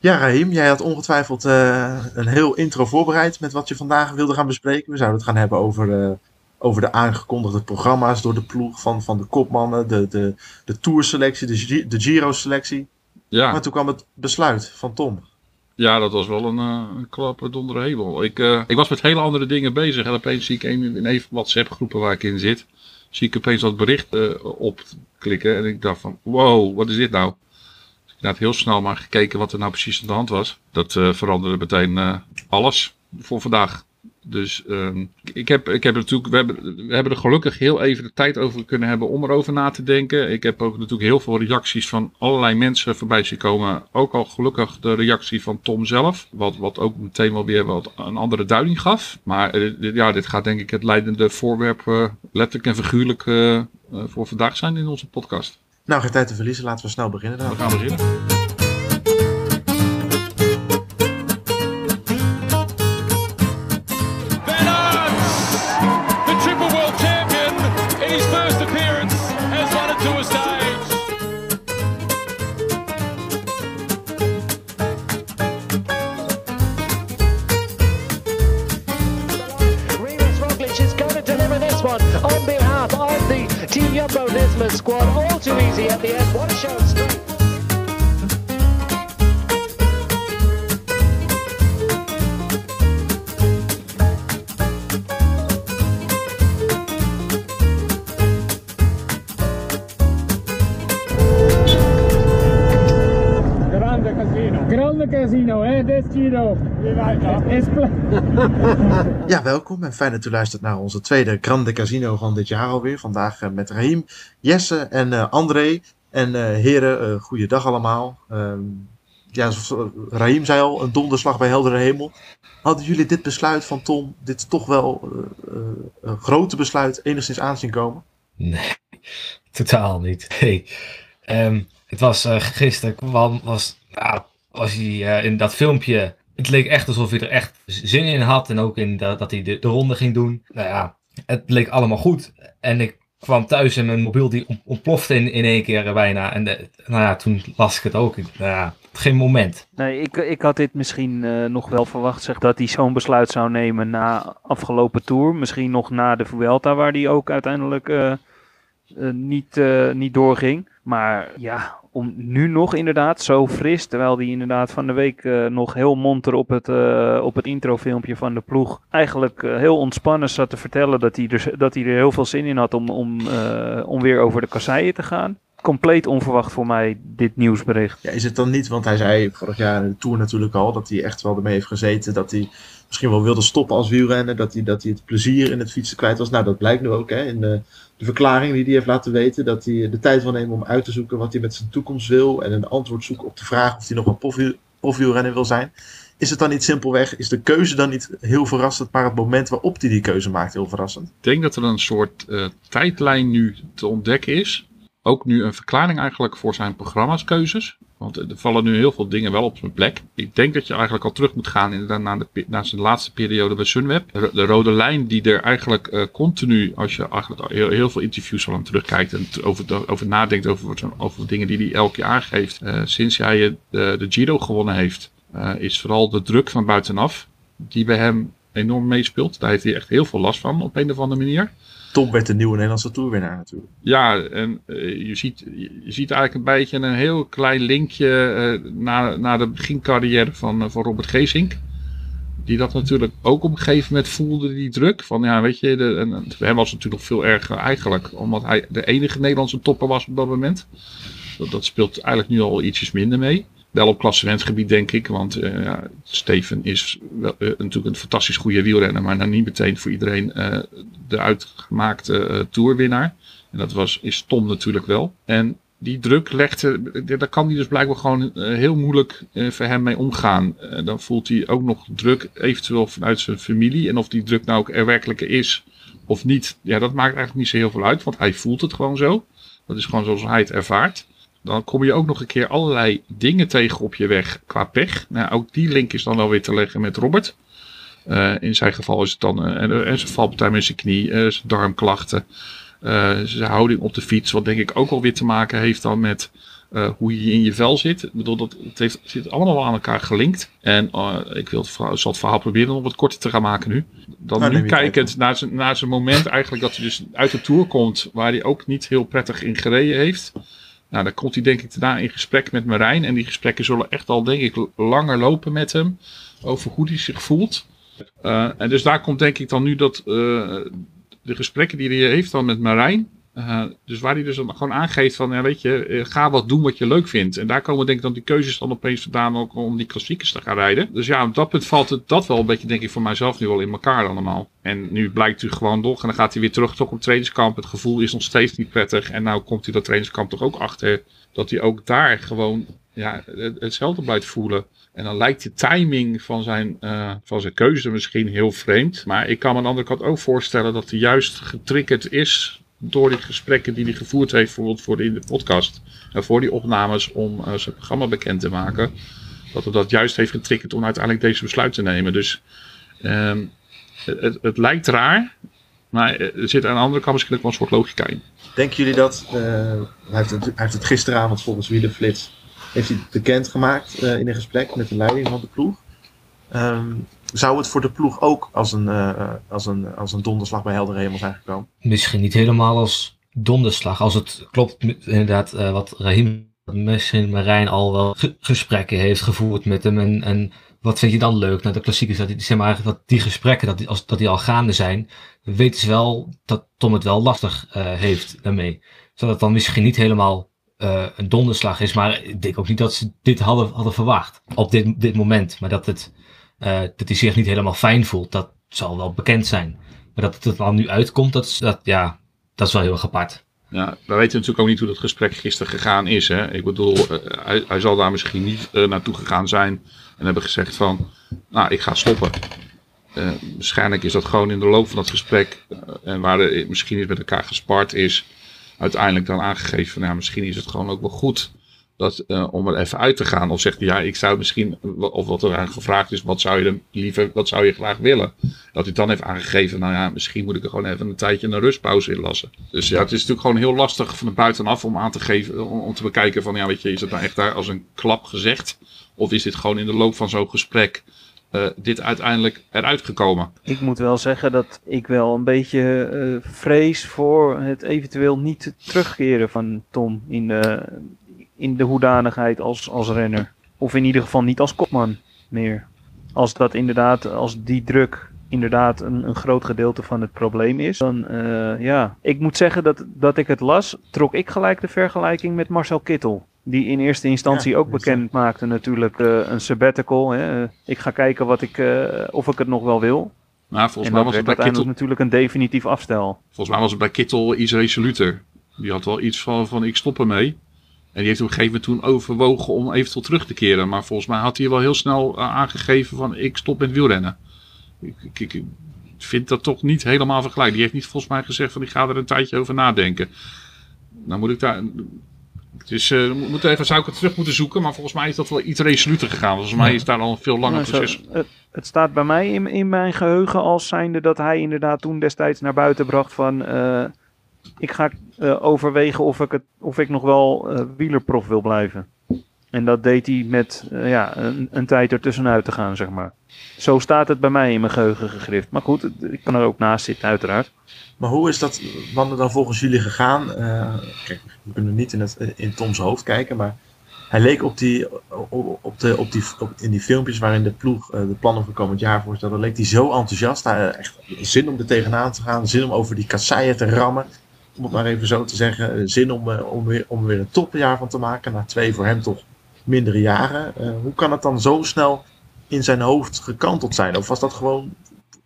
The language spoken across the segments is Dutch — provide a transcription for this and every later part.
Ja, Rahim, jij had ongetwijfeld uh, een heel intro voorbereid met wat je vandaag wilde gaan bespreken. We zouden het gaan hebben over, uh, over de aangekondigde programma's door de ploeg van, van de kopmannen, de, de, de tourselectie, de, de Giro-selectie. Ja. Maar toen kwam het besluit van Tom. Ja, dat was wel een, uh, een klap donder hemel. Ik, ik was met hele andere dingen bezig en opeens zie ik een, in even WhatsApp groepen waar ik in zit, zie ik opeens dat bericht opklikken en ik dacht van wow, wat is dit nou? Inderdaad heel snel maar gekeken wat er nou precies aan de hand was. Dat uh, veranderde meteen uh, alles voor vandaag. Dus uh, ik heb, ik heb natuurlijk, we hebben, we hebben er gelukkig heel even de tijd over kunnen hebben om erover na te denken. Ik heb ook natuurlijk heel veel reacties van allerlei mensen voorbij zien komen. Ook al gelukkig de reactie van Tom zelf. Wat, wat ook meteen wel weer wat een andere duiding gaf. Maar uh, ja, dit gaat denk ik het leidende voorwerp letterlijk en figuurlijk voor vandaag zijn in onze podcast. Nou, geen tijd te verliezen. Laten we snel beginnen dan. We gaan beginnen. Jumbo squad See at the end. What a show of. Grande casino. Grande casino, eh? That's Tito. ja, welkom en fijn dat u luistert naar onze tweede Grande Casino van dit jaar alweer. Vandaag uh, met Raim, Jesse en uh, André. En uh, heren, uh, goeiedag allemaal. Ehm, ja, zoals Raim zei al, een donderslag bij heldere hemel. Hadden jullie dit besluit van Tom, dit toch wel een grote besluit, enigszins aanzien komen? Nee, totaal niet. Hey, um, het was gisteren, kwam, was, nou, was hij in dat filmpje het leek echt alsof hij er echt zin in had. En ook in dat, dat hij de, de, ronde ging doen. Nou ja, het leek allemaal goed. En ik kwam thuis en mijn mobiel die ontplofte in, in één keer bijna. En de, nou ja, toen las ik het ook. Nou ja, geen moment. Nee, ik, ik had dit misschien uh, nog wel verwacht, zeg, dat hij zo'n besluit zou nemen na afgelopen tour. Misschien nog na de Vuelta, waar hij ook uiteindelijk uh, niet, niet doorging. Maar ja, om nu nog inderdaad zo fris, terwijl die inderdaad van de week uh, nog heel monter op het, uh, op het introfilmpje van de ploeg eigenlijk uh, heel ontspannen zat te vertellen dat hij, er, dat hij er heel veel zin in had om, om, om weer over de kasseien te gaan. Compleet onverwacht voor mij dit nieuwsbericht. Ja, is het dan niet, want hij zei vorig jaar in de Tour natuurlijk al dat hij echt wel ermee heeft gezeten dat hij misschien wel wilde stoppen als wielrenner, dat hij, dat hij het plezier in het fietsen kwijt was. Nou, dat blijkt nu ook hè, in de verklaring die hij heeft laten weten. Dat hij de tijd wil nemen om uit te zoeken wat hij met zijn toekomst wil. En een antwoord zoeken op de vraag of hij nog een profielrenner wil zijn. Is het dan niet simpelweg, is de keuze dan niet heel verrassend, maar het moment waarop hij die keuze maakt heel verrassend? Ik denk dat er een soort uh, tijdlijn nu te ontdekken is ook nu een verklaring eigenlijk voor zijn programma's keuzes. Want er vallen nu heel veel dingen wel op zijn plek. Ik denk dat je eigenlijk al terug moet gaan inderdaad naar, de, naar zijn laatste periode bij Sunweb. De, de rode lijn die er eigenlijk uh, continu, als je eigenlijk heel, veel interviews van hem terugkijkt en over, over nadenkt over, over dingen die hij elke jaar aangeeft. Uh, sinds hij de, de Giro gewonnen heeft, uh, is vooral de druk van buitenaf die bij hem enorm meespeelt. Daar heeft hij echt heel veel last van op een of andere manier. Tom werd de nieuwe Nederlandse toerwinnaar natuurlijk. Ja, en uh, je, ziet, je ziet eigenlijk een beetje een heel klein linkje naar, naar de begincarrière van, uh, van Robert Geesink. Die dat natuurlijk ook op een gegeven moment voelde, die druk. Van ja, weet je, de, en, hem was het natuurlijk nog veel erger eigenlijk. Omdat hij de enige Nederlandse topper was op dat moment. Dat, dat speelt eigenlijk nu al ietsjes minder mee. Wel op klassementsgebied, denk ik. Want uh, ja, Steven is wel, uh, natuurlijk een fantastisch goede wielrenner. Maar nou niet meteen voor iedereen uh, de uitgemaakte toerwinnaar. En dat was, is Tom natuurlijk wel. En die druk legde, daar kan hij dus blijkbaar gewoon heel moeilijk voor hem mee omgaan. dan voelt hij ook nog druk, eventueel vanuit zijn familie. En of die druk nou ook er werkelijk is of niet, ja, dat maakt eigenlijk niet zo heel veel uit. Want hij voelt het gewoon zo. Dat is gewoon zoals hij het ervaart. Dan kom je ook nog een keer allerlei dingen tegen op je weg qua pech. Nou, ook die link is dan wel weer te leggen met Robert. Uh, in zijn geval is het dan uh, en, zijn valpartij met zijn knie, uh, zijn darmklachten, zijn houding op de fiets. Wat denk ik ook alweer te maken heeft dan met eh, hoe je in je vel zit. Ik bedoel, dat, het heeft, zit allemaal wel aan elkaar gelinkt. En eh, ik wil het, verhaal- zal het verhaal proberen om wat korter te gaan maken nu. Dan Nou, nu kijkend naar zijn, naar zijn moment eigenlijk dat hij dus uit de Tour komt, waar hij ook niet heel prettig in gereden heeft. Nou, dan komt hij denk ik daarna in gesprek met Marijn. En die gesprekken zullen echt al denk ik langer lopen met hem. Over hoe hij zich voelt. Eh, en dus daar komt denk ik dan nu dat eh, de gesprekken die hij heeft dan met Marijn. Eh, dus waar hij dus gewoon aangeeft van, ja, weet je, eh, ga wat doen wat je leuk vindt. En daar komen denk ik dan die keuzes dan opeens vandaan ook om die klassiekers te gaan rijden. Dus ja, op dat punt valt het dat wel een beetje denk ik voor mijzelf nu wel in elkaar allemaal. En nu blijkt hij gewoon toch, en dan gaat hij weer terug toch op trainingskamp. Het gevoel is nog steeds niet prettig. En nou komt hij dat trainingskamp toch ook achter dat hij ook daar gewoon ja, het- hetzelfde blijft voelen. En dan lijkt de timing van zijn, eh, van zijn keuze misschien heel vreemd. Maar ik kan me aan de andere kant ook voorstellen dat hij juist getriggerd is door die gesprekken die hij gevoerd heeft, bijvoorbeeld voor de, in de podcast. En voor die opnames om eh, zijn programma bekend te maken. Dat hem dat juist heeft getriggerd om uiteindelijk deze besluit te nemen. Dus ehm, het, het, lijkt raar. Maar er zit aan de andere kant misschien ook wel een soort logica in. Denken jullie dat, eh, hij, heeft het, hij het gisteravond volgens Wielerflits, heeft hij bekendgemaakt eh, in een gesprek met de leiding van de ploeg. Ehm, zou het voor de ploeg ook als een, eh, als een, als een donderslag bij helder hemel zijn gekomen? Misschien niet helemaal als donderslag. Als het klopt inderdaad eh, wat Rahim, misschien Marijn al wel ge- gesprekken heeft gevoerd met hem. En, en wat vind je dan leuk naar de klassiekers? Dat die, zeg maar dat die gesprekken, dat die, als, dat die al gaande zijn, weten ze wel dat Tom het wel lastig eh, heeft daarmee. Zodat het dan misschien niet helemaal eh, een donderslag is. Maar ik denk ook niet dat ze dit hadden, hadden verwacht op dit, dit moment. Maar dat, het, eh, dat hij zich niet helemaal fijn voelt, dat zal wel bekend zijn. Maar dat het dan nu uitkomt, dat, is- dat, ja, dat is wel heel erg apart. Ja, we weten natuurlijk ook niet hoe dat gesprek gisteren gegaan is. Hè? Ik bedoel, eh, hij, zal daar misschien niet eh, naartoe gegaan zijn en hebben gezegd van, nou, ik ga stoppen. Eh, waarschijnlijk is dat gewoon in de loop van dat gesprek en waar er misschien eens met elkaar gespart is, uiteindelijk dan aangegeven van, ja, misschien is het gewoon ook wel goed dat, eh, om er even uit te gaan. Of zegt hij, ja, ik zou misschien, of wat er aan gevraagd is, wat zou je dan liever, wat zou je graag willen? Dat hij dan heeft aangegeven, nou ja, misschien moet ik er gewoon even een tijdje een rustpauze in lassen. Dus ja, het is natuurlijk gewoon heel lastig van buitenaf om aan te geven, om, om te bekijken van, ja, weet je, is het nou echt daar als een klap gezegd? Of is dit gewoon in de loop van zo'n gesprek eh, dit uiteindelijk eruit gekomen? Ik moet wel zeggen dat ik wel een beetje eh, vrees voor het eventueel niet terugkeren van Tom in de, in de hoedanigheid als, als renner. Of in ieder geval niet als kopman meer. Als dat inderdaad, als die druk inderdaad een, een groot gedeelte van het probleem is, dan eh, ja. Ik moet zeggen dat, dat ik het las, trok ik gelijk de vergelijking met Marcel Kittel. Die in eerste instantie Ja, ook bekend maakte natuurlijk eh, een sabbatical. Hè. Eh, Ik ga kijken wat ik, of ik het nog wel wil. Nou, volgens en mij was het bij Kittel, natuurlijk een definitief afstel. volgens mij was het bij Kittel iets resoluter. Die had wel iets van, van ik stop ermee. En die heeft op een gegeven moment toen overwogen om eventueel terug te keren. Maar volgens mij had hij wel heel snel eh, aangegeven van ik stop met wielrennen. Ik, ik, ik vind dat toch niet helemaal vergelijkbaar. Die heeft niet volgens mij gezegd van ik ga er een tijdje over nadenken. Nou moet ik daar... Dus eh, we moeten even, zou ik het terug moeten zoeken. Maar volgens mij is dat wel iets resoluter gegaan. Volgens mij is daar al een veel langer Nou, zo- proces. het, het staat bij mij in, in mijn geheugen als zijnde dat hij inderdaad toen destijds naar buiten bracht van... eh, ik ga eh, overwegen of ik, het, of ik nog wel eh, wielerprof wil blijven. En dat deed hij met eh, ja, een, een tijd ertussenuit te gaan, zeg maar. Zo staat het bij mij in mijn geheugen gegrift. Maar goed, ik kan er ook naast zitten, uiteraard. Maar hoe is dat wanneer dan volgens jullie gegaan? Kijk, we kunnen niet in, het, in Toms hoofd kijken, maar hij leek op die, op, de, op die, op, in die filmpjes waarin de ploeg de plannen voor komend jaar voorstelde, leek hij zo enthousiast. Hij, echt zin om er tegenaan te gaan, zin om over die kasseien te rammen. Om het maar even zo te zeggen. Eh, Zin om, eh, om, weer, om er weer een topjaar van te maken. Na twee voor hem toch mindere jaren. Eh, hoe kan het dan zo snel in zijn hoofd gekanteld zijn? Of was dat gewoon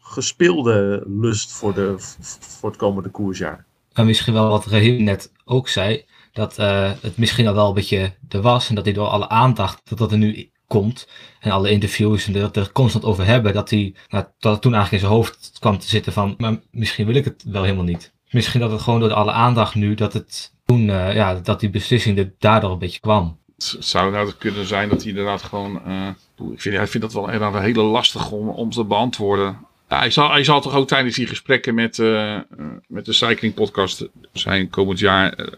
gespeelde lust voor, de, voor het komende koersjaar? En misschien wel wat Rahim net ook zei, dat het misschien al wel een beetje er was en dat hij door alle aandacht dat dat er nu komt en alle interviews en dat er constant over hebben, dat hij nou, dat toen eigenlijk in zijn hoofd kwam te zitten van, maar misschien wil ik het wel helemaal niet. Misschien dat het gewoon door alle aandacht nu, dat het toen, eh, ja, dat die beslissing er daardoor een beetje kwam. Zou nou kunnen zijn dat hij inderdaad gewoon. eh, ik, vind, hij vindt dat wel wel heel lastig om, om te beantwoorden. Ja, hij, zal, hij zal toch ook tijdens die gesprekken met, eh, met de Cycling Podcast zijn komend jaar.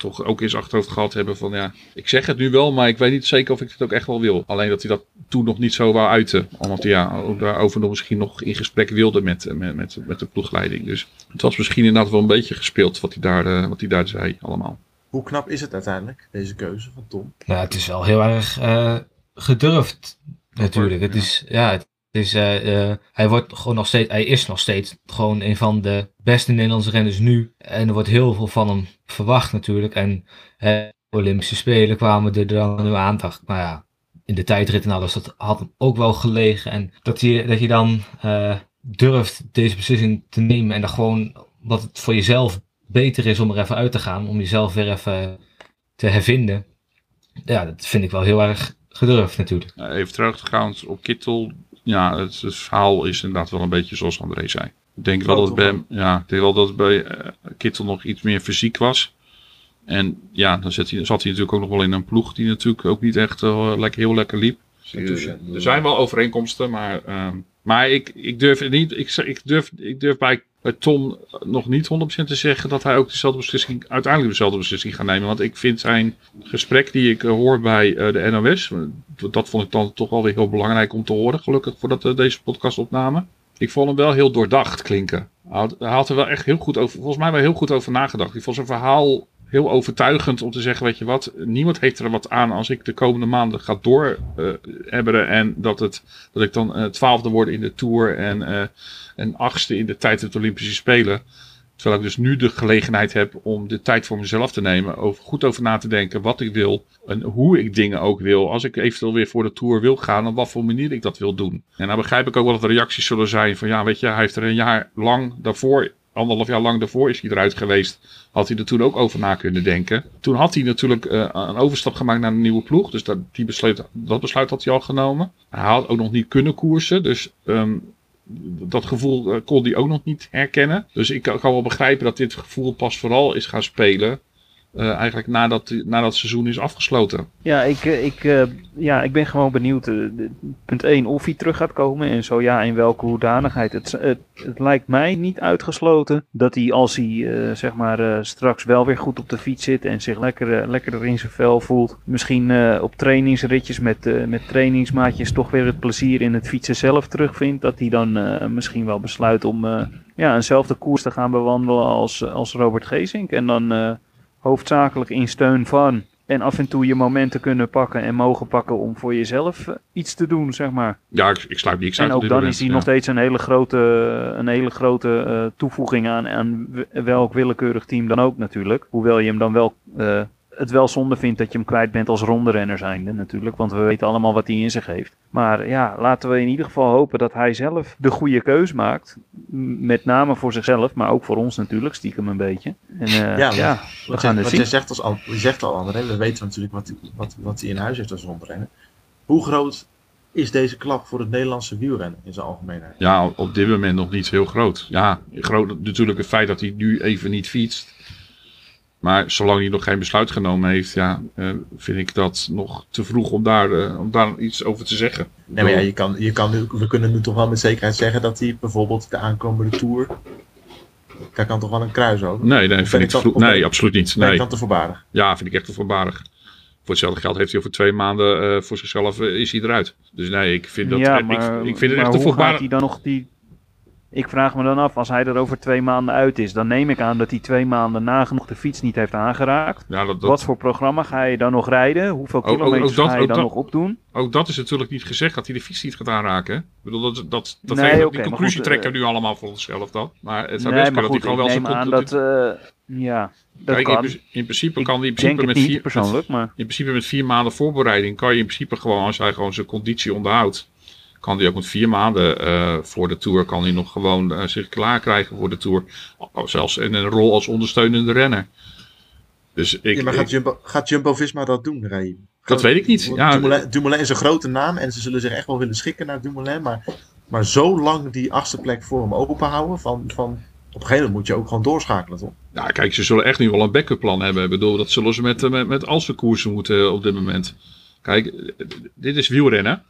Toch ook in zijn achterhoofd gehad hebben van ja, ik zeg het nu wel, maar ik weet niet zeker of ik het ook echt wel wil. Alleen dat hij dat toen nog niet zo wou uiten. Omdat hij ja, ook daarover nog misschien nog in gesprek wilde met, met, met, met de ploegleiding. Dus het was misschien inderdaad wel een beetje gespeeld wat hij daar, eh, wat hij daar zei allemaal. Hoe knap is het uiteindelijk, deze keuze van Tom? Nou, het is wel heel erg eh, gedurfd, natuurlijk. Het ja. is, ja, het is, eh, eh, hij, wordt gewoon nog steeds, hij is nog steeds gewoon een van de beste Nederlandse renners nu. En er wordt heel veel van hem verwacht, natuurlijk. En eh, Olympische Spelen kwamen er dan nu aan. Dacht, ik, nou ja, in de tijdrit en alles, dat had hem ook wel gelegen. En dat je, dat je dan durft deze beslissing te nemen en dan gewoon, wat het voor jezelf beter is om er even uit te gaan, om jezelf weer even te hervinden. Ja, dat vind ik wel heel erg gedurfd natuurlijk. Uh, even teruggegaan op Kittel. Ja, het, het, verhaal is inderdaad wel een beetje zoals André zei. Ik denk wel dat het bij ja, ik denk wel dat het bij uh, Kittel nog iets meer fysiek was. En ja, dan zat hij, zat hij natuurlijk ook nog wel in een ploeg die natuurlijk ook niet echt uh, lekker, heel lekker liep. Dus, er zijn wel overeenkomsten, maar, uh, maar ik, ik durf niet, ik, ik, durf, ik durf bij, bij Tom nog niet 100% te zeggen dat hij ook dezelfde beslissing, uiteindelijk dezelfde beslissing gaat nemen. Want ik vind zijn gesprek die ik hoor bij de NOS, dat vond ik dan toch wel weer heel belangrijk om te horen, gelukkig voordat deze podcast opnamen. Ik vond hem wel heel doordacht klinken. Hij had, hij had er wel echt heel goed over, volgens mij wel heel goed over nagedacht. Ik vond zijn verhaal heel overtuigend om te zeggen, weet je wat, niemand heeft er wat aan als ik de komende maanden ga doorhebberen uh, en dat, het, dat ik dan uh, twaalfde word in de Tour en, uh, en achtste in de tijd op de Olympische Spelen. Terwijl ik dus nu de gelegenheid heb om de tijd voor mezelf te nemen, over, goed over na te denken wat ik wil en hoe ik dingen ook wil. Als ik eventueel weer voor de Tour wil gaan, op wat voor manier ik dat wil doen. En dan begrijp ik ook wel dat er reacties zullen zijn van ja, weet je, hij heeft er een jaar lang daarvoor anderhalf jaar lang daarvoor is hij eruit geweest. Had hij er toen ook over na kunnen denken. Toen had hij natuurlijk uh, een overstap gemaakt naar een nieuwe ploeg. Dus dat, die besluit, dat besluit had hij al genomen. Hij had ook nog niet kunnen koersen. Dus um, dat gevoel uh, kon hij ook nog niet herkennen. Dus ik kan wel begrijpen dat dit gevoel pas vooral is gaan spelen. Uh, eigenlijk nadat, nadat het seizoen is afgesloten. Ja, ik, ik, uh, ja, ik ben gewoon benieuwd. Punt 1, of hij terug gaat komen. En zo ja, in welke hoedanigheid. Het, het, het lijkt mij niet uitgesloten dat hij, als hij zeg maar straks wel weer goed op de fiets zit. En zich lekker, lekkerder in zijn vel voelt. Misschien op trainingsritjes met, met trainingsmaatjes toch weer het plezier in het fietsen zelf terugvindt. Dat hij dan misschien wel besluit om ja, eenzelfde koers te gaan bewandelen als, als Robert Geesink. En dan hoofdzakelijk in steun van. En af en toe je momenten kunnen pakken en mogen pakken om voor jezelf uh, iets te doen, zeg maar. Ja, ik, ik sluit niks uit. En ook dan is ja. nog steeds een hele grote, een hele grote uh, toevoeging aan, aan welk willekeurig team dan ook natuurlijk. Hoewel je hem dan wel, uh, het wel zonde vindt dat je hem kwijt bent als ronderenner zijnde natuurlijk. Want we weten allemaal wat hij in zich heeft. Maar ja, laten we in ieder geval hopen dat hij zelf de goede keus maakt. Met name voor zichzelf, maar ook voor ons natuurlijk, stiekem een beetje. En uh, ja, ja, we wat gaan je, het wat zien. Je zegt, als, je zegt al, André, we weten natuurlijk wat, wat, wat hij in huis heeft als rondrennen. Hoe groot is deze klap voor het Nederlandse wielrennen in zijn algemeenheid? Ja, op dit moment nog niet heel groot. Ja, groot natuurlijk het feit dat hij nu even niet fietst. Maar zolang hij nog geen besluit genomen heeft, ja, uh, vind ik dat nog te vroeg om daar, uh, om daar iets over te zeggen. Nee, maar ja, je kan, je kan nu, we kunnen nu toch wel met zekerheid zeggen dat hij bijvoorbeeld de aankomende Tour... Daar kan toch wel een kruis over? Nee, nee, vind ik ik nee absoluut niet. Nee. Ik dan te voorbarig? Ja, vind ik echt te voorbarig. Voor hetzelfde geld heeft hij over twee maanden uh, voor zichzelf is hij eruit. Dus nee, ik vind dat ja, ik, maar, ik, vind het echt te hoe voorbarig. gaat hij dan nog die... Ik vraag me dan af, als hij er over twee maanden uit is, dan neem ik aan dat hij twee maanden nagenoeg de fiets niet heeft aangeraakt. Ja, dat, dat... Wat voor programma ga je dan nog rijden? Hoeveel kilometers ook, ook dat, ga je dan dat, nog opdoen? Ook dat is natuurlijk niet gezegd dat hij de fiets niet gaat aanraken. Ik bedoel, dat, dat, dat nee, heeft, okay, die conclusie goed, trekken we nu allemaal voor onszelf dan. Maar het zou nee, best kunnen dat hij gewoon ik wel zijn aan dat, uh, ja, dat Kijk, kan. in, in, principe ik kan hij in principe met vier, persoonlijk, maar... in principe met vier maanden voorbereiding kan je in principe gewoon, als hij gewoon zijn conditie onderhoudt, kan hij ook met vier maanden uh, voor de Tour, kan hij nog gewoon uh, zich klaar krijgen voor de Tour. Zelfs in een rol als ondersteunende renner. Dus ik, ja, maar gaat, ik, Jumbo, gaat Jumbo-Visma dat doen, Rai? Dat weet ik niet. Ja, Dumoulin, Dumoulin is een grote naam en ze zullen zich echt wel willen schikken naar Dumoulin. Maar, maar zo lang die achtste plek voor hem open houden, van, van, op een gegeven moment moet je ook gewoon doorschakelen, toch? Ja, kijk, ze zullen echt nu wel een backup plan hebben. Ik bedoel, dat zullen ze met, met, met al zijn koersen moeten op dit moment. Kijk, dit is wielrennen.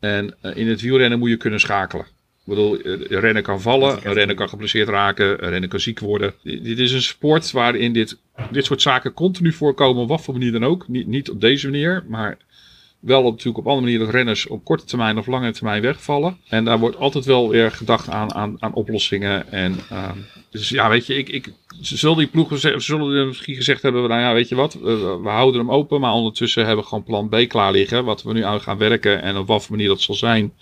En uh, in het wielrennen moet je kunnen schakelen. Ik bedoel, eh, een renner kan vallen, een renner kan geblesseerd raken, een renner kan ziek worden. Dit dit is een sport waarin dit, dit soort zaken continu voorkomen, op wat voor manier dan ook. Niet, niet op deze manier, maar wel op, natuurlijk op andere manieren dat renners op korte termijn of lange termijn wegvallen. En daar wordt altijd wel weer gedacht aan, aan, aan oplossingen. En, ehm, dus ja, weet je, ik, ik, ze zullen die ploegen ze zullen misschien gezegd hebben, nou ja, weet je wat, we, houden hem open, maar ondertussen hebben we gewoon plan B klaar liggen, wat we nu aan gaan werken en op wat voor manier dat zal zijn.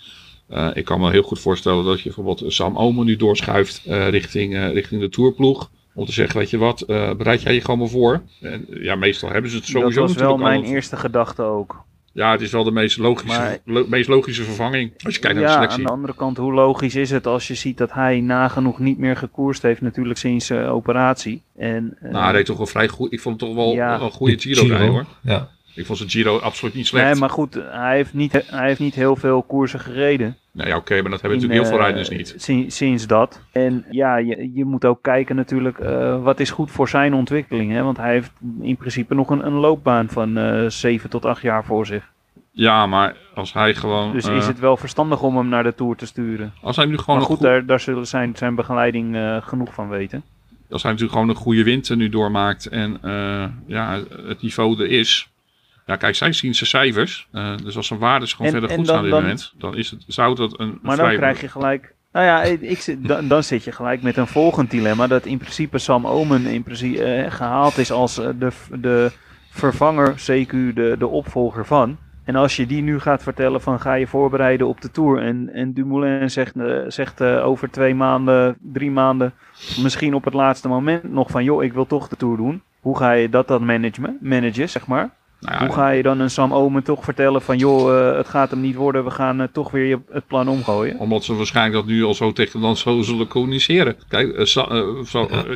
Eh, ik kan me heel goed voorstellen dat je bijvoorbeeld Sam Omen nu doorschuift eh, richting, eh, richting de tourploeg. Om te zeggen, weet je wat, bereid jij je gewoon maar voor. En, ja, meestal hebben ze het Dat sowieso was wel mijn eerste gedachte ook. Ja, het is wel de meest logische, Maar- lo- meest logische vervanging. Als je kijkt naar de ja, selectie. aan de andere kant, hoe logisch is het als je ziet dat hij nagenoeg niet meer gekoerst heeft, natuurlijk sinds zijn operatie. En, eh, Nou, hij deed toch wel vrij goed. Ik vond het toch wel Ja. een goede Giro, rijden, hoor. Ja. Ik vond zijn Giro absoluut niet slecht. nee, maar goed, hij heeft niet, hij heeft niet heel veel koersen gereden. Nou ja, oké, maar dat hebben in, natuurlijk heel veel eh, rijders niet. sin- sinds dat. En ja, je, je moet ook kijken natuurlijk eh, wat is goed voor zijn ontwikkeling. Hè? Want hij heeft in principe nog een, een loopbaan van eh 7 tot 8 jaar voor zich. Ja, maar als hij gewoon... Dus is het wel verstandig om hem naar de Tour te sturen. Als hij nu gewoon Maar goed, goed- daar, daar zullen zijn, zijn begeleiding genoeg van weten. als hij natuurlijk gewoon een goede winter nu doormaakt en ja, het niveau er is. Ja, kijk, zij zien zijn cijfers. Eh, dus als zijn waardes gewoon En- verder en goed dan- staan op dit dan- moment, dan is het, zou dat een Maar dan krijg je gelijk. Nou ja, ik, zit- dan, dan zit je gelijk met een volgend dilemma. Dat in principe Sam Omen in principe, eh, gehaald is als eh, de, de vervanger, CQ, de, de opvolger van. En als je die nu gaat vertellen van ga je voorbereiden op de Tour. En, en Dumoulin zegt, zegt over twee maanden, drie maanden, misschien op het laatste moment nog van joh, ik wil toch de Tour doen. Hoe ga je dat dan managen, managen zeg maar? Nou ja, Hoe ga je dan een Sam Omen toch vertellen van joh, eh, het gaat hem niet worden, we gaan eh, toch weer je- het plan omgooien? Omdat ze waarschijnlijk dat nu al zo tegen dan zo zullen communiceren. Kijk, eh, zo,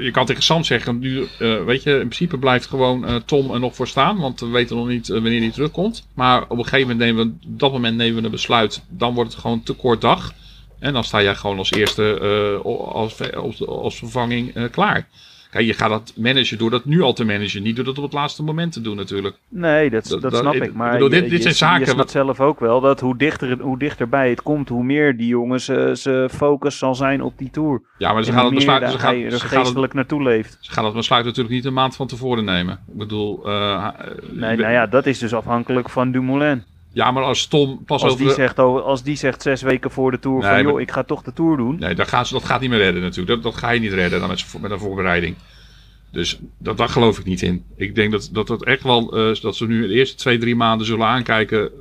je kan tegen Sam zeggen, nu, weet je, in principe blijft gewoon Tom er nog voor staan. Want we weten nog niet wanneer hij terugkomt. Maar op een gegeven moment nemen we, op dat moment nemen we een besluit. Dan wordt het gewoon te kort dag. En dan sta jij gewoon als eerste als, als, als vervanging klaar. Kijk, je gaat dat managen door dat nu al te managen. Niet door dat op het laatste moment te doen natuurlijk. Nee, dat, Dat- dat, dat- snap ik ik. Maar bedoel, dit- je, dit zijn zaken je snapt wat- zelf ook wel dat hoe, dichter, hoe dichterbij het komt, hoe meer die jongens eh, zijn focus zal zijn op die Tour. Ja, maar ze en gaan het besluiten. Ze gaan, er geestelijk naartoe leeft. ze gaan het besluit natuurlijk niet een maand van tevoren nemen. Ik bedoel, eh, Nee, nou ja, dat is dus afhankelijk van Dumoulin. Ja, maar als Tom pas Als over die, de- zegt, oh, als die zegt zes weken voor de Tour Nee, van maar- joh, ik ga toch de Tour doen. Nee, dat, gaan ze, dat gaat niet meer redden natuurlijk. Dat, dat ga je niet redden dan met, met een voorbereiding. Dus dat, daar geloof ik niet in. Ik denk dat dat, dat echt wel, eh, dat ze nu de eerste twee, drie maanden zullen aankijken eh,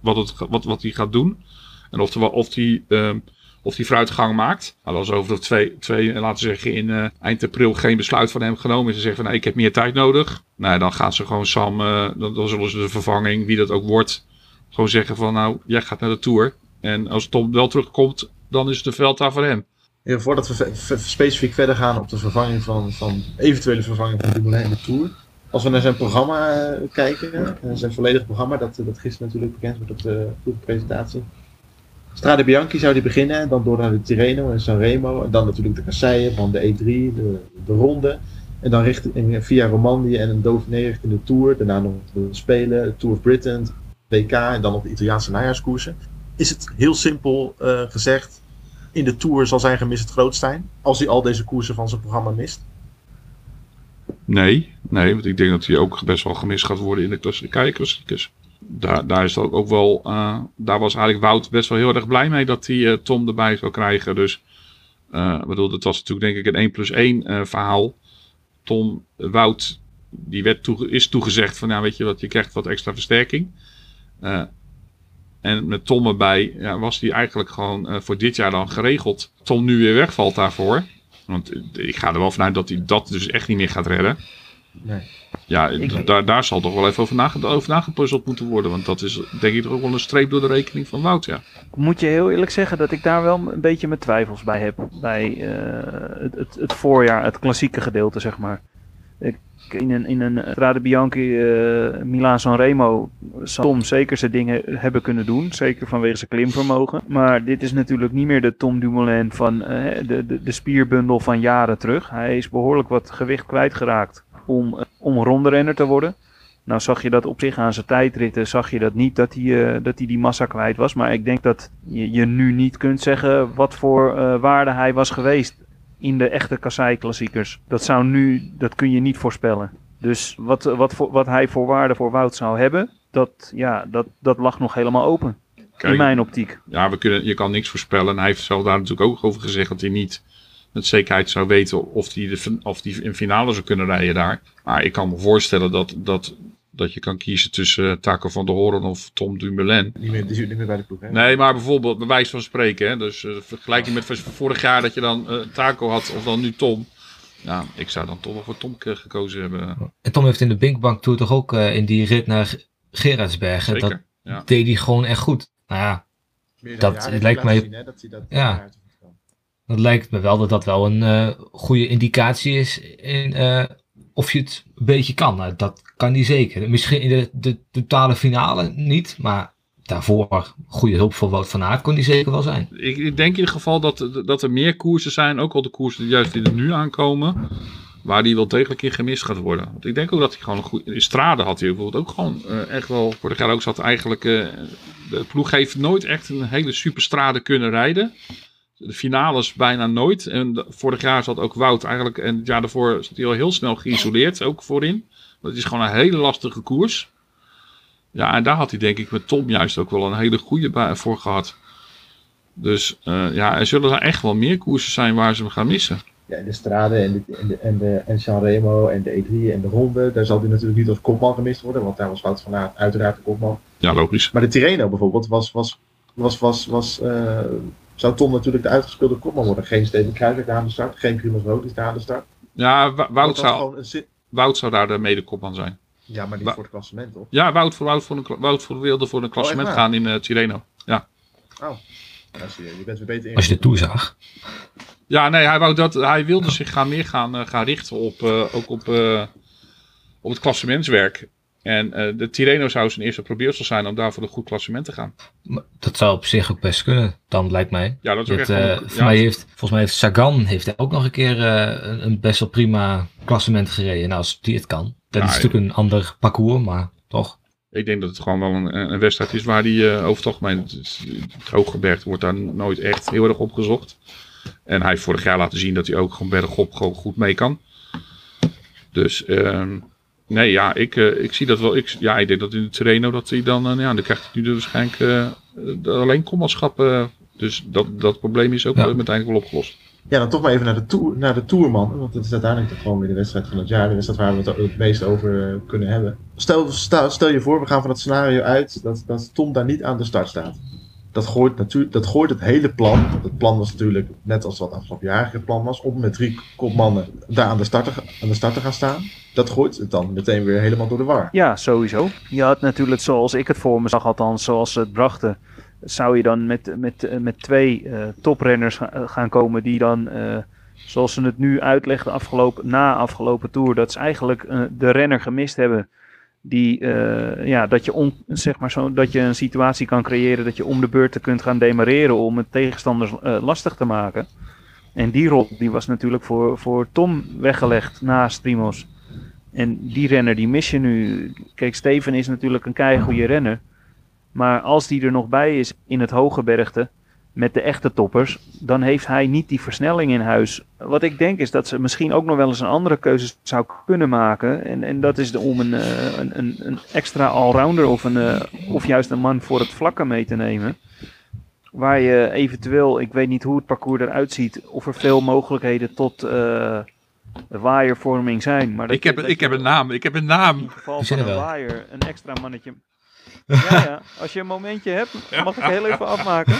wat, het, wat, wat hij gaat doen. En of hij of die, ehm, of die vooruitgang maakt. Nou, als over de twee, twee laten we zeggen, in eh, eind april geen besluit van hem genomen is. En zeggen van, ik heb meer tijd nodig. Nou, dan gaan ze gewoon Sam, eh, dan, zullen ze de vervanging, wie dat ook wordt, gewoon zeggen van, nou, jij gaat naar de Tour. En als Tom wel terugkomt, dan is het een veld daar voor hem. Voordat we specifiek verder gaan op de vervanging van, van eventuele vervanging van Dumoulin in de Tour. Als we naar zijn programma eh, kijken, zijn volledige programma, dat, dat gisteren natuurlijk bekend wordt op de presentatie. Strade Bianchi zou die beginnen, dan door naar de Tirreno en Sanremo. En dan natuurlijk de kasseien van de E3, de, de Ronde. En dan richting, via Romandie en een Dauphiné richting de Tour. Daarna nog de Spelen, Tour of Britain, WK en dan nog de Italiaanse najaarskoersen. Is het heel simpel eh, gezegd, in de Tour zal zijn gemis het grootst zijn. Als hij al deze koersen van zijn programma mist. Nee, nee, want ik denk dat hij ook best wel gemist gaat worden in de klassieke klassiekers. Daar, daar is ook, ook wel, eh, daar was eigenlijk Wout best wel heel erg blij mee dat hij eh, Tom erbij zou krijgen. Dus, ik bedoel, dat was natuurlijk denk ik een 1 plus 1 eh, verhaal. Tom, Wout, die werd is toegezegd van, ja weet je wat, je krijgt wat extra versterking. En met Tom erbij ja, was hij eigenlijk gewoon voor dit jaar dan geregeld. Tom nu weer wegvalt daarvoor. Want ik ga er wel vanuit dat hij dat dus echt niet meer gaat redden. Nee. Ja, Ik- daar, daar zal toch wel even over, nage, over nagepuzzeld moeten worden. Want dat is denk ik toch ook wel een streep door de rekening van Wout, ja. Moet je heel eerlijk zeggen dat ik daar wel een beetje mijn twijfels bij heb. Bij eh, het, het, het voorjaar, het klassieke gedeelte, zeg maar. Ik, in een, in een Strade Bianchi, eh Milaan Sanremo, zal Tom zeker zijn dingen hebben kunnen doen. Zeker vanwege zijn klimvermogen. Maar dit is natuurlijk niet meer de Tom Dumoulin van eh, de, de, de spierbundel van jaren terug. Hij is behoorlijk wat gewicht kwijtgeraakt om, om ronderenner te worden. Nou zag je dat op zich aan zijn tijdritten, zag je dat niet dat hij, eh, dat hij die massa kwijt was. Maar ik denk dat je, je nu niet kunt zeggen wat voor eh, waarde hij was geweest in de echte Kassei-klassiekers. Dat, zou nu, dat kun je niet voorspellen. Dus wat, wat, voor, wat hij voor waarde voor Wout zou hebben, dat, ja, dat, dat lag nog helemaal open. Kijk, in mijn optiek. ja, we kunnen, je kan niks voorspellen. En hij heeft zelf daar natuurlijk ook over gezegd dat hij niet met zekerheid zou weten of hij, de, of hij in finale zou kunnen rijden daar. Maar ik kan me voorstellen dat, dat, dat je kan kiezen tussen eh, Taco van der Hoorn of Tom Dumoulin. Niet meer, die zit niet meer bij de ploeg. Hè? Nee, maar bijvoorbeeld, bij wijze van spreken. Hè, dus eh, vergelijking met vorig jaar dat je dan eh, Taco had of dan nu Tom. Ja, ik zou dan toch wel voor Tom ge- gekozen hebben. En Tom heeft in de Binkbank Tour toch ook eh, in die rit naar Ge- Gerardsbergen. Dat. Ja. deed hij gewoon echt goed. Nou ja, dat- lijkt mij- zien, hè, dat hij dat Ja. Dat lijkt me wel dat dat wel een eh, goede indicatie is in eh, of je het een beetje kan. Nou, dat kan hij zeker. Misschien in de, de totale finale niet, maar daarvoor goede hulp voor Wout van Aert kon hij zeker wel zijn. Ik, ik denk in ieder geval dat, dat er meer koersen zijn, ook al de koersen die juist die er nu aankomen, waar die wel degelijk in gemist gaat worden. Want ik denk ook dat hij gewoon een goede... In Strade had hij bijvoorbeeld ook gewoon eh, echt wel... Vorig jaar ook zat eigenlijk... de ploeg heeft nooit echt een hele super strade kunnen rijden. De finales bijna nooit. En de- vorig jaar zat ook Wout eigenlijk... En het jaar daarvoor zat hij al heel snel geïsoleerd, ook voorin. Dat is gewoon een hele lastige koers. Ja, en daar had hij denk ik met Tom juist ook wel een hele goede voor gehad. Dus eh, ja, er zullen er echt wel meer koersen zijn waar ze hem gaan missen. Ja, de Strade en de, en de, en de en Sanremo en de E3 en de Ronde, daar zal hij natuurlijk niet als kopman gemist worden, want daar was Wout van Aert uiteraard de kopman. Ja, logisch. Maar de Tirreno bijvoorbeeld was, was, was, was, was eh, zou Tom natuurlijk de uitgespeelde kopman worden. Geen Steven Kruijswijk daar aan de start, geen Primoz Roglic daar aan de start. Ja, Wout zou, een Wout zou daar de medekopman zijn. Ja, maar niet Wa- voor het klassement, toch? Ja, Wout, voor, Wout, voor een, Wout voor, wilde voor een klassement waar? gaan in eh Tirreno. Oh, nou, zie je, je bent weer beter in. Als je de Tour zag. Ja, nee, hij, wou dat, hij wilde zich gaan meer gaan, eh, gaan richten op, eh, ook op, eh, op het klassementswerk. En eh, de Tirreno zou zijn eerste probeersel zijn om daar voor een goed klassement te gaan. Dat zou op zich ook best kunnen, dan lijkt mij. Ja, dat is ook Dat, echt eh, ja, mij heeft, volgens mij heeft Sagan heeft ook nog een keer eh, een, best wel prima klassement gereden. Nou, als die het kan. Dat is natuurlijk een ander parcours, maar toch. Ik denk dat het gewoon wel een, een wedstrijd is waar die over het algemeen, het, is- het hooggebergte wordt daar nooit echt heel erg op gezocht. En hij heeft vorig jaar laten zien dat hij ook gewoon bergop gewoon goed mee kan. Dus ehm, nee, ja, ik, eh, ik zie dat wel. Ik, ja, ik denk dat in de Terreno dat hij dan, eh, ja, dan krijgt hij nu dus waarschijnlijk eh, de- alleen kommanschap. dus dat, dat probleem is ook Ja. uiteindelijk wel opgelost. Ja, dan toch maar even naar de, tour, naar de Tourman. Want het is uiteindelijk toch gewoon weer de wedstrijd van het jaar. De wedstrijd waar we het het meest over kunnen hebben. Stel, stel, stel je voor, we gaan van het scenario uit dat, dat Tom daar niet aan de start staat. Dat gooit, natuurlijk, dat gooit het hele plan. Want het plan was natuurlijk, net als wat afgelopen jaar het plan was, om met drie kopmannen daar aan de, start te, ga- aan de start te gaan staan. Dat gooit het dan meteen weer helemaal door de war. Ja, sowieso. Je had natuurlijk, zoals ik het voor me zag, althans zoals ze het brachten, zou je dan met, met, eh, met twee eh, toprenners eh, gaan komen die dan, zoals ze het nu uitlegden afgelopen, na afgelopen tour, dat ze eigenlijk de renner gemist hebben. Die, ja, dat je, on, zeg maar zo, dat je een situatie kan creëren dat je om de beurten kunt gaan demareren om het tegenstanders lastig te maken. En die rol die was natuurlijk voor, voor Tom weggelegd naast Primoz. En die renner die mis je nu. Kijk, Steven is natuurlijk een keigoede renner. Maar als die er nog bij is in het hoge bergte met de echte toppers, dan heeft hij niet die versnelling in huis. Wat ik denk is dat ze misschien ook nog wel eens een andere keuze zou kunnen maken. En, en dat is om een, eh, een, een, een extra allrounder of, een, eh, of juist een man voor het vlakke mee te nemen. Waar je eventueel, ik weet niet hoe het parcours eruit ziet, of er veel mogelijkheden tot eh waaiervorming zijn. Maar dat Ik heb, ik heb een naam, ik heb een in naam. geval Die van zijn een er waaier een extra mannetje. Ja, ja, als je een momentje hebt, mag ik heel even afmaken.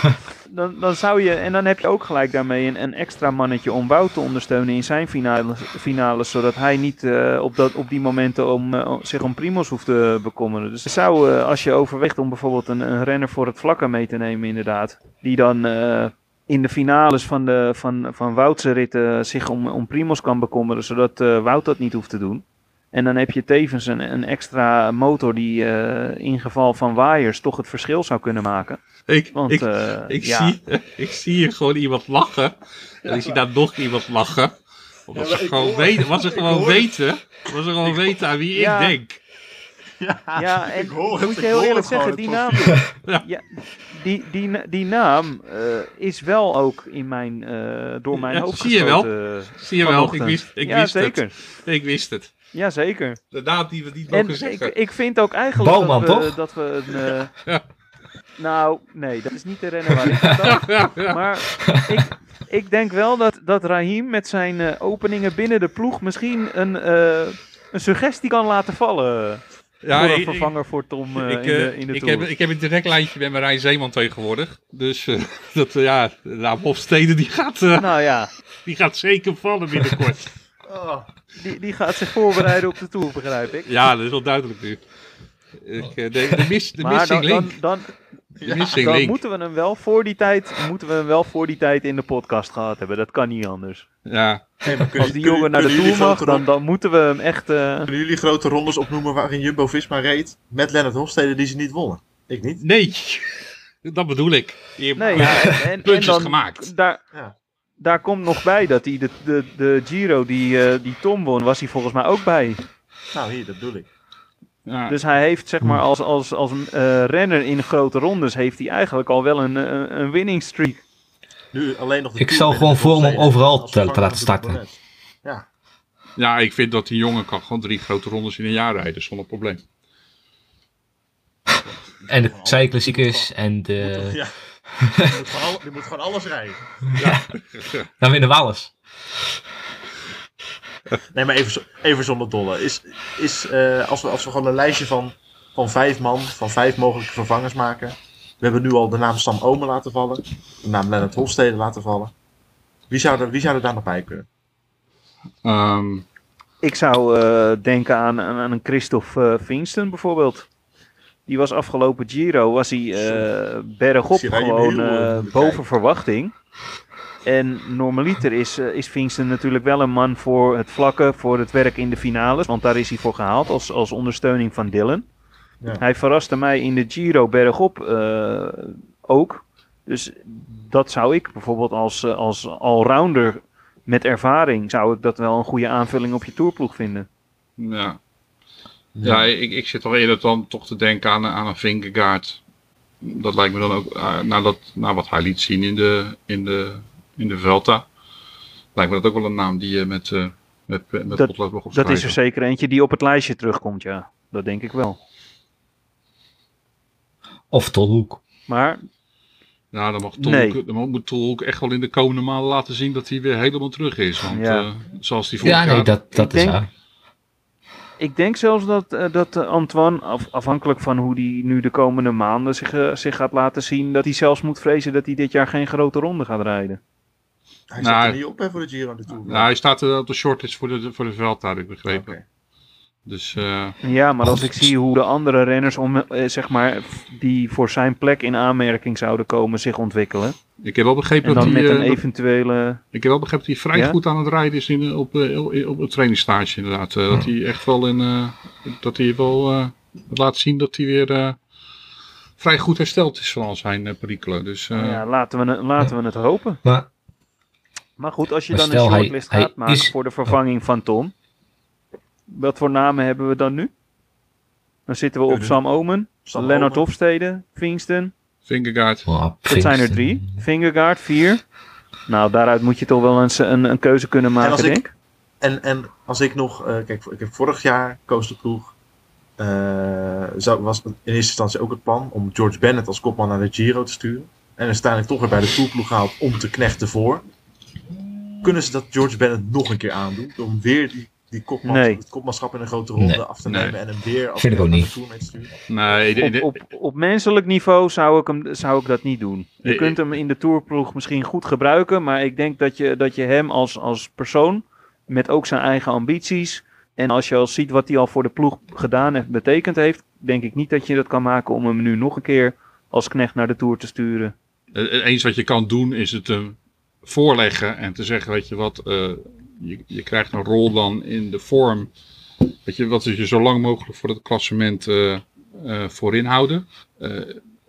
Dan, dan zou je, en dan heb je ook gelijk daarmee een, een extra mannetje om Wout te ondersteunen in zijn finales, finales zodat hij niet eh, op, dat, op die momenten om, eh, zich om Primos hoeft te bekommeren. Dus het zou, eh, als je overweegt om bijvoorbeeld een, een renner voor het vlakke mee te nemen inderdaad, die dan eh, in de finales van, de, van, van Woutse ritten zich om, om Primos kan bekommeren, zodat eh, Wout dat niet hoeft te doen. En dan heb je tevens een, een extra motor die eh, in geval van waaiers toch het verschil zou kunnen maken. Ik, Want ik, eh, ik, ja, zie, ik zie hier gewoon iemand lachen. En ik zie daar nog iemand lachen. Omdat Ja, ze gewoon hoor- weten, wat ze gewoon weten, wat ze gewoon weten aan wie Ja. ik denk. Ja, Ja, en ik hoor moet je heel eerlijk zeggen, die naam, ja, die, die, die naam eh, is wel ook in mijn, eh, door mijn Ja, hoofd zie je wel. Zie je wel, ik wist, ik ja, wist zeker. het. Ik wist het. Ja, zeker. De naam die we niet En mogen ik, zeggen. ik vind ook eigenlijk Bouwman, dat, we, toch? dat we een... eh, Ja. Nou, nee, dat is niet de renner waar ik aan ja. Maar ik, ik denk wel dat, dat Raheem met zijn eh, openingen binnen de ploeg misschien een, eh, een suggestie kan laten vallen. Ja, voor vervanger voor Tom eh, ik, in de, eh, in de ik, heb, ik heb een direct lijntje met Marijn Zeeman tegenwoordig. Dus eh, dat, eh, ja, nou, die gaat, eh, Nou ja, die gaat zeker vallen binnenkort. Oh, die, die gaat zich voorbereiden op de Tour, begrijp ik. ja, dat is wel duidelijk nu. Ik, eh, de, de, mis, de maar missing dan, dan, link. dan, De missing dan link. moeten we hem wel voor die tijd, moeten we hem wel voor die tijd in de podcast gehad hebben. Dat kan niet anders. Ja, hey, Als die jongen naar de Tour mag, dan, dan moeten we hem echt... eh, Kunnen jullie grote rondes opnoemen waarin Jumbo-Visma reed met Lennart Hofstede die ze niet wonnen? Ik niet. nee. Dat bedoel ik. Je hebt Nee, ja, en, en, en puntjes dan, gemaakt. Daar, Ja. daar komt nog bij dat hij de, de, de Giro die, eh, die Tom won, was hij volgens mij ook bij. Nou, hier, dat bedoel ik. Ja. Dus hij heeft zeg maar als, als, als eh, renner in grote rondes, heeft hij eigenlijk al wel een, een, een winning streak. Nu alleen nog de Ik met gewoon voor om hem Hofstede overal te- laten starten. Ja. ja, ik vind dat die jongen kan gewoon drie grote rondes in een jaar rijden zonder probleem. En de zijklassiekers en de... ja. Die moet, al- moet gewoon alles rijden. Dan winnen we alles. Nee, maar even, zo- even zonder dolle. Is, is, eh, als, we, als we gewoon een lijstje van, van vijf man, van vijf mogelijke vervangers maken. We hebben nu al de naam Sam Omen laten vallen. De naam Lennart Hofstede laten vallen. Wie zou er, wie zou er daar nog bij kunnen? Ehm, Ik zou eh, denken aan, aan, aan een Christophe uh, Vingston bijvoorbeeld. Die was afgelopen Giro, was hij eh bergop gewoon boven verwachting. En normaliter is, eh, is natuurlijk wel een man voor het vlakken, voor het werk in de finales. Want daar is hij voor gehaald als, als ondersteuning van Dylan. Ja. Hij verraste mij in de Giro bergop eh, ook. Dus dat zou ik bijvoorbeeld als, eh, als allrounder met ervaring, zou ik dat wel een goede aanvulling op je tourploeg vinden. ja. Ja, ik, ik zit al eerder dan toch te denken aan, aan een Vingegaard. Dat lijkt me dan ook, uh, naar, dat, naar wat hij liet zien in de, in de, in de Vuelta. Lijkt me dat ook wel een naam die je met, uh, met, met Dat- potlood mag Dat is er zeker eentje die op het lijstje terugkomt, ja. Dat denk ik wel. Of Tolhoek. Maar Nou, dan, mag Nee. Dan moet Tolhoek echt wel in de komende maanden laten zien dat hij weer helemaal terug is. Want Ja. eh, zoals die vorig Ja, nee, dat, dat Ik is denk- waar. ik denk zelfs dat, eh, dat Antoine, af- afhankelijk van hoe hij nu de komende maanden zich, zich gaat laten zien, dat hij zelfs moet vrezen dat hij dit jaar geen grote ronde gaat rijden. Hij Nou, zit er niet op hè, voor de Giro Tour. Nou, hij staat eh, op de shortlist voor de, voor de Vuelta, heb ik begrepen. Dus eh, Ja, maar als ik zie hoe de andere renners om, eh, zeg maar, die voor zijn plek in aanmerking zouden komen zich ontwikkelen. ik heb wel begrepen En dat dan hij... met eh, een dat- eventuele... Ik heb wel begrepen dat hij vrij Ja? goed aan het rijden is in, op, eh, op het trainingsstage inderdaad. Eh, Dat hij echt wel in, eh, dat hij wel eh, laat zien dat hij weer eh, vrij goed hersteld is van al zijn eh, perikelen. Dus eh, ja, laten we, het- laten we het hopen. Maar Maar goed, als je Maar dan een shortlist hij gaat maken is- voor de vervanging van Tom. Wat voor namen hebben we dan nu? Dan zitten we op Sam Omen, Sam Lennart Omen. Hofstede, Vingston. Vingegaard. oh, Dat Pfingsten. zijn er drie. Vingegaard, vier. Nou, daaruit moet je toch wel eens een, een keuze kunnen maken, als ik- denk ik. En, en als ik nog, eh, kijk, ik heb vorig jaar koos de ploeg. eh, zou, was in eerste instantie ook het plan om George Bennett als kopman naar de Giro te sturen. En is uiteindelijk toch weer bij de tourploeg gehaald om te knechten voor. Kunnen ze dat George Bennett nog een keer aandoen? Om weer die, die Nee. het kopmanschap in een grote ronde Nee. af te Nee. nemen en hem weer als Vind niet. Tour mee te sturen? Nee, de- de- Op, op, op menselijk niveau zou ik, hem, zou ik dat niet doen. Je Eh, kunt hem in de tourploeg misschien goed gebruiken, maar ik denk dat je, dat je hem als, als persoon, met ook zijn eigen ambities, en als je al ziet wat hij al voor de ploeg gedaan heeft, betekend heeft, denk ik niet dat je dat kan maken om hem nu nog een keer als knecht naar de tour te sturen. eh, eens wat je kan doen is het hem voorleggen en te zeggen, weet je wat, eh, je, je krijgt een rol dan in de vorm. Weet je, wat is je zo lang mogelijk voor het klassement eh, eh, voorin houden.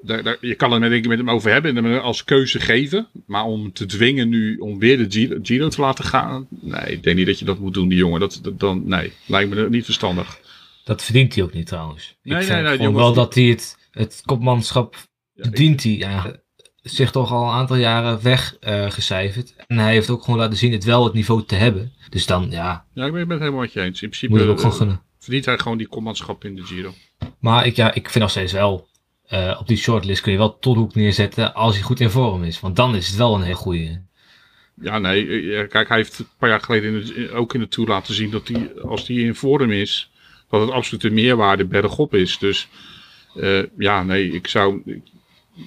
Daar, daar, je kan het met, hem over hebben en hem als keuze geven. Maar om hem te dwingen nu om weer de Giro, Giro te laten gaan. Nee, ik denk niet dat je dat moet doen, die jongen. Dat, dat, dan, nee, lijkt me niet verstandig. Dat verdient hij ook niet trouwens. Nee, ik nee, nee, jongens wel dat hij het, het kopmanschap Ja, ik- verdient hij. Ja, zich toch al een aantal jaren weggecijferd. en hij heeft ook gewoon laten zien het wel het niveau te hebben. Dus dan, ja, Ja, ik ben het helemaal met je eens. In principe moet je ook gewoon eh, gunnen. verdient hij gewoon die commandschap in de Giro. Maar ik, ja, ik vind nog steeds wel, eh, op die shortlist kun je wel Tolhoek neerzetten als hij goed in vorm is. Want dan is het wel een heel goede. Ja, nee, eh, kijk, hij heeft een paar jaar geleden in de- ook in de Tour laten zien dat hij, als hij in vorm is, dat het absoluut een meerwaarde bergop is. Dus eh, ja, nee, ik zou,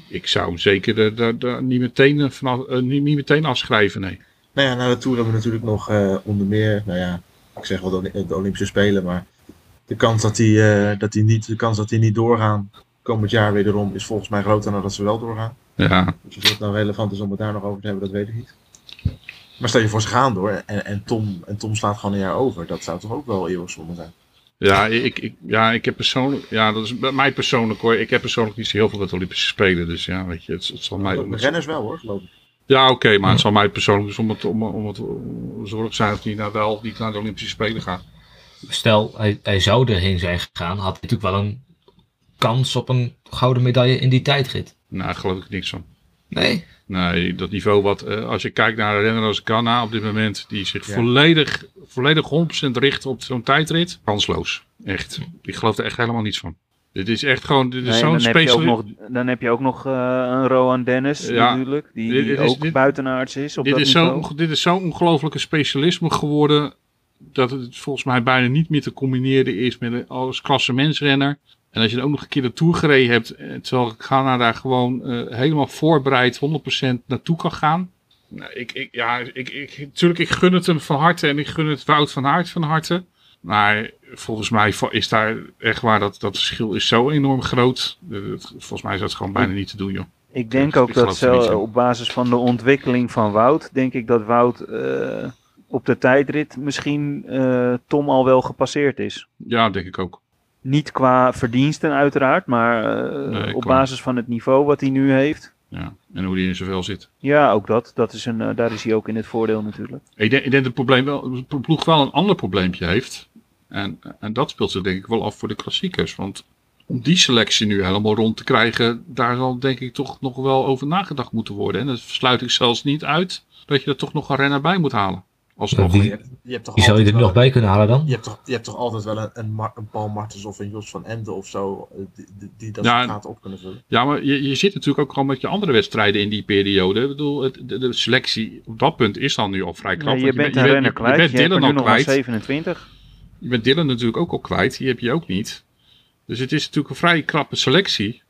ik, zou hem zeker de, de- niet, meteen, eh, vanaf, eh, niet, niet meteen afschrijven, nee. Nou ja, na de Tour hebben we natuurlijk nog eh, onder meer, nou ja, ik zeg wel de, de Olympische Spelen, maar de kans dat die, eh, dat die niet, de kans dat die niet doorgaan komend jaar wederom is volgens mij groter dan dat ze wel doorgaan. Ja, Dus of het nou relevant is om het daar nog over te hebben, dat weet ik niet. Maar stel je voor ze gaan door en, en, Tom, en Tom slaat gewoon een jaar over. Dat zou toch ook wel eeuwig zonde zijn. Ja, ik, ik, ja, ik heb persoonlijk, ja, dat is bij mij persoonlijk hoor. Ik heb persoonlijk niet zo heel veel met de Olympische Spelen, dus ja, weet je, het, het zal mij... de renners wel hoor, geloof ik. Ja, oké, maar het zal mij persoonlijk dus om het, om, om het zorg zijn dat hij nou wel niet naar de Olympische Spelen gaat. Stel, hij, hij zou erheen zijn gegaan, had hij natuurlijk wel een kans op een gouden medaille in die tijdrit. Nou, daar geloof ik niks van. Nee. Nee, dat niveau wat, eh, als je kijkt naar de renner als Ghana op dit moment, die zich Ja. volledig, volledig 100% richt op zo'n tijdrit, kansloos. Echt. Ik geloof er echt helemaal niets van. Dit is echt gewoon, dit is Nee, zo'n dan, heb je ook special. nog, dan heb je ook nog eh, een Rowan Dennis Ja. natuurlijk, die, Dit- die dit is- ook dit- buitenaards is op Dit dat is, niveau. zo, dit is zo'n ongelofelijke specialisme geworden, dat het volgens mij bijna niet meer te combineren is met een als klassementsrenner. En als je dan ook nog een keer de Tour gereden hebt, eh, terwijl Ghana daar gewoon eh, helemaal voorbereid 100% naartoe kan gaan. Nou, ik, ik, ja, ik, ik, natuurlijk, ik gun het hem van harte en ik gun het Wout van Aert van harte. Maar volgens mij is daar echt waar dat, dat verschil is zo enorm groot. Volgens mij is dat gewoon bijna niet te doen, joh. Ik denk Ik ook dat in. op basis van de ontwikkeling van Wout, denk ik dat Wout eh, op de tijdrit misschien eh, Tom al wel gepasseerd is. Ja, denk ik ook. Niet qua verdiensten uiteraard, maar eh, Nee, op basis van het niveau wat hij nu heeft. Ja. En hoe die in zoveel zit. Ja, ook dat. dat is een, eh, daar is hij ook in het voordeel natuurlijk. Ik denk, ik denk dat het probleem wel, de ploeg wel een ander probleempje heeft. En, en dat speelt zich denk ik wel af voor de klassiekers. Want om die selectie nu helemaal rond te krijgen, daar zal denk ik toch nog wel over nagedacht moeten worden. En dat sluit ik zelfs niet uit dat je er toch nog een renner bij moet halen. Alsnog. Die- Je hebt, je hebt toch Die zou je er altijd nog wel bij kunnen halen dan? Je hebt, toch, je hebt toch altijd wel een, een, een Paul Martens of een Jos van Emden of zo, eh, die, die, die dat Ja, gaten op kunnen vullen. Ja, maar je, je zit natuurlijk ook gewoon met je andere wedstrijden in die periode. Ik bedoel, het, de, de selectie op dat punt is dan nu al vrij. Nee, je bent je een bent- renner je, kwijt. Je bent Dylan al kwijt. 27. Je bent Dylan natuurlijk ook al kwijt. Die heb je ook niet. Dus het is natuurlijk een vrij krappe selectie.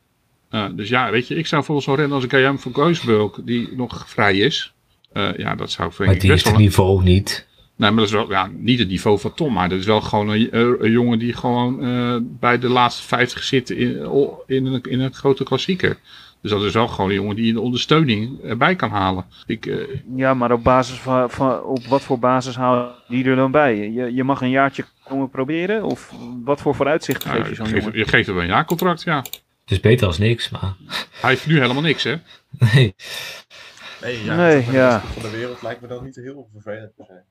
Uh, dus ja, weet je, ik zou volgens zo'n rennen als Graham van Goisburg, die nog vrij is. Uh, ja, dat zou vind Maar ik die heeft wel... het niveau niet. Nee, maar dat is wel ja, niet het niveau van Tom. Maar dat is wel gewoon een, een jongen die gewoon uh, bij de laatste 50 zit in, in, een, in een grote klassieker. Dus dat is wel gewoon een jongen die de ondersteuning erbij kan halen. Ik, uh, ja, maar op, basis van, van, op wat voor basis haal die er dan bij? Je, je mag een jaartje komen proberen? Of wat voor vooruitzicht ja, geef je zo'n geef, jongen? Je geeft hem een jaarcontract, ja. Het is beter als niks, maar... Hij heeft nu helemaal niks, hè? Nee. Nee, ja, Nee, van ja. de van de wereld lijkt me dan niet heel vervelend te zijn.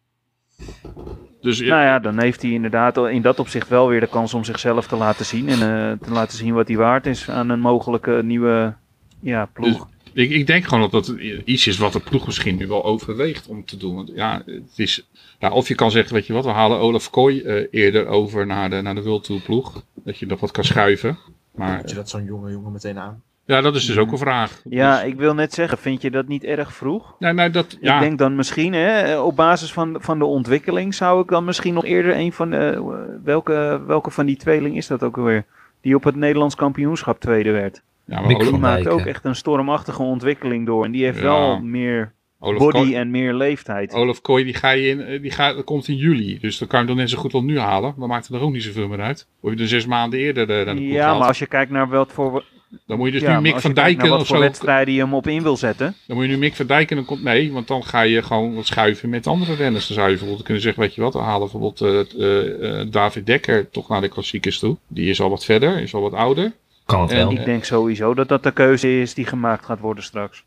Dus ja, Nou ja, dan heeft hij inderdaad in dat opzicht wel weer de kans om zichzelf te laten zien. En uh, te laten zien wat hij waard is aan een mogelijke nieuwe ja, ploeg. Dus, ik, ik, denk gewoon dat dat iets is wat de ploeg misschien nu wel overweegt om te doen. Want ja, het is, ja of je kan zeggen, weet je wat, we halen Olaf Kooi uh, eerder over naar de, naar de World Tour ploeg. Dat je nog wat kan schuiven. Maar, Had je dat zo'n jonge jongen meteen aan? Ja, dat is dus ook een vraag. Ja, dus, ik wil net zeggen, vind je dat niet erg vroeg? Nee, nee, dat, ja. Ik denk dan misschien, hè, op basis van, van de ontwikkeling, zou ik dan misschien nog eerder een van de. Welke, welke van die tweeling is dat ook alweer? Die op het Nederlands kampioenschap tweede werd. Ja, Mick maar Die maakt ook echt een stormachtige ontwikkeling door. En die heeft Ja. wel meer Olaf body Kooi, en meer leeftijd. Olaf Kooi die, ga je in, eh, die, gaat, dat komt in juli. Dus dan kan je hem dan net zo goed wel nu halen. Maar maakt er ook niet zoveel meer uit. Of je er zes maanden eerder uh, naar de Ja, maar als je kijkt naar wat voor, Dan moet je dus ja, nu Mick van naar of wat voor zo. wedstrijden je hem op in wil zetten. Dan moet je nu Mick van Dijken. Dan komt, nee, want dan ga je gewoon wat schuiven met andere renners. Dan zou je bijvoorbeeld kunnen zeggen, weet je wat, we halen bijvoorbeeld uh, uh, uh, David Dekker toch naar de klassiekers toe. Die is al wat verder, is al wat ouder. Kan het En- wel. Ik denk sowieso dat dat de keuze is die gemaakt gaat worden straks.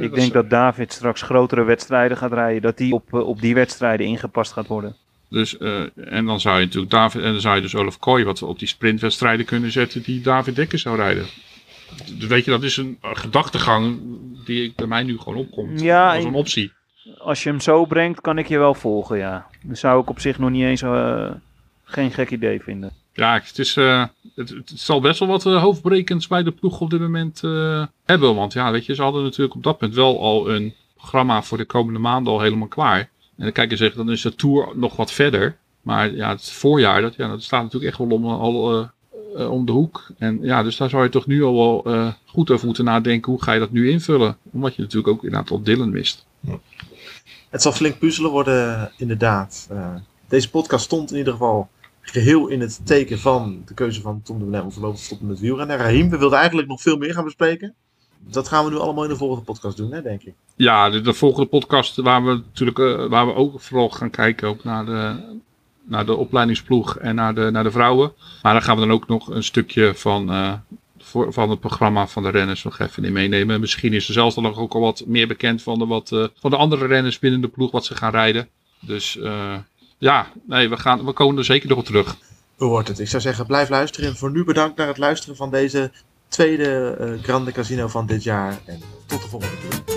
Ik denk dat David straks grotere wedstrijden gaat rijden. Dat die op, eh, op die wedstrijden ingepast gaat worden. Dus, eh, en dan zou je natuurlijk David, en dan zou je dus Olaf Kooi wat op die sprintwedstrijden kunnen zetten die David Dekker zou rijden. Dus weet je, dat is een gedachtegang die bij mij nu gewoon opkomt. Ja, als een optie. Als je hem zo brengt, kan ik je wel volgen, ja. Dat zou ik op zich nog niet eens eh, geen gek idee vinden. Ja, het, is, eh, het, het zal best wel wat eh, hoofdbrekends bij de ploeg op dit moment hebben. Want ja, weet je, ze hadden natuurlijk op dat punt wel al een programma voor de komende maanden al helemaal klaar. En dan kijk je zeggen, dan is de Tour nog wat verder. Maar ja, het voorjaar, dat, ja, dat staat natuurlijk echt wel om, al, eh, om de hoek. En ja, dus daar zou je toch nu al wel eh, goed over moeten nadenken. Hoe ga je dat nu invullen? Omdat je natuurlijk ook inderdaad al Dylan mist. Het zal flink puzzelen worden, inderdaad. Eh, deze podcast stond in ieder geval geheel in het teken van de keuze van Tom de Blem om voorlopig te stoppen met wielrennen. Rahim, we wilden eigenlijk nog veel meer gaan bespreken. Dat gaan we nu allemaal in de volgende podcast doen, hè, denk ik. Ja, de, de volgende podcast waar we natuurlijk waar we ook vooral gaan kijken ook naar de, naar de opleidingsploeg en naar de, naar de vrouwen. Maar dan gaan we dan ook nog een stukje van, eh, van het programma van de renners nog even in meenemen. Misschien is er zelfs dan ook al wat meer bekend van de, wat, eh, van de andere renners binnen de ploeg wat ze gaan rijden. Dus eh, ja, nee, we, gaan, we komen er zeker nog op terug. Hoe wordt het? Ik zou zeggen, blijf luisteren. En voor nu bedankt naar het luisteren van deze tweede Grande Casino van dit jaar. En tot de volgende keer.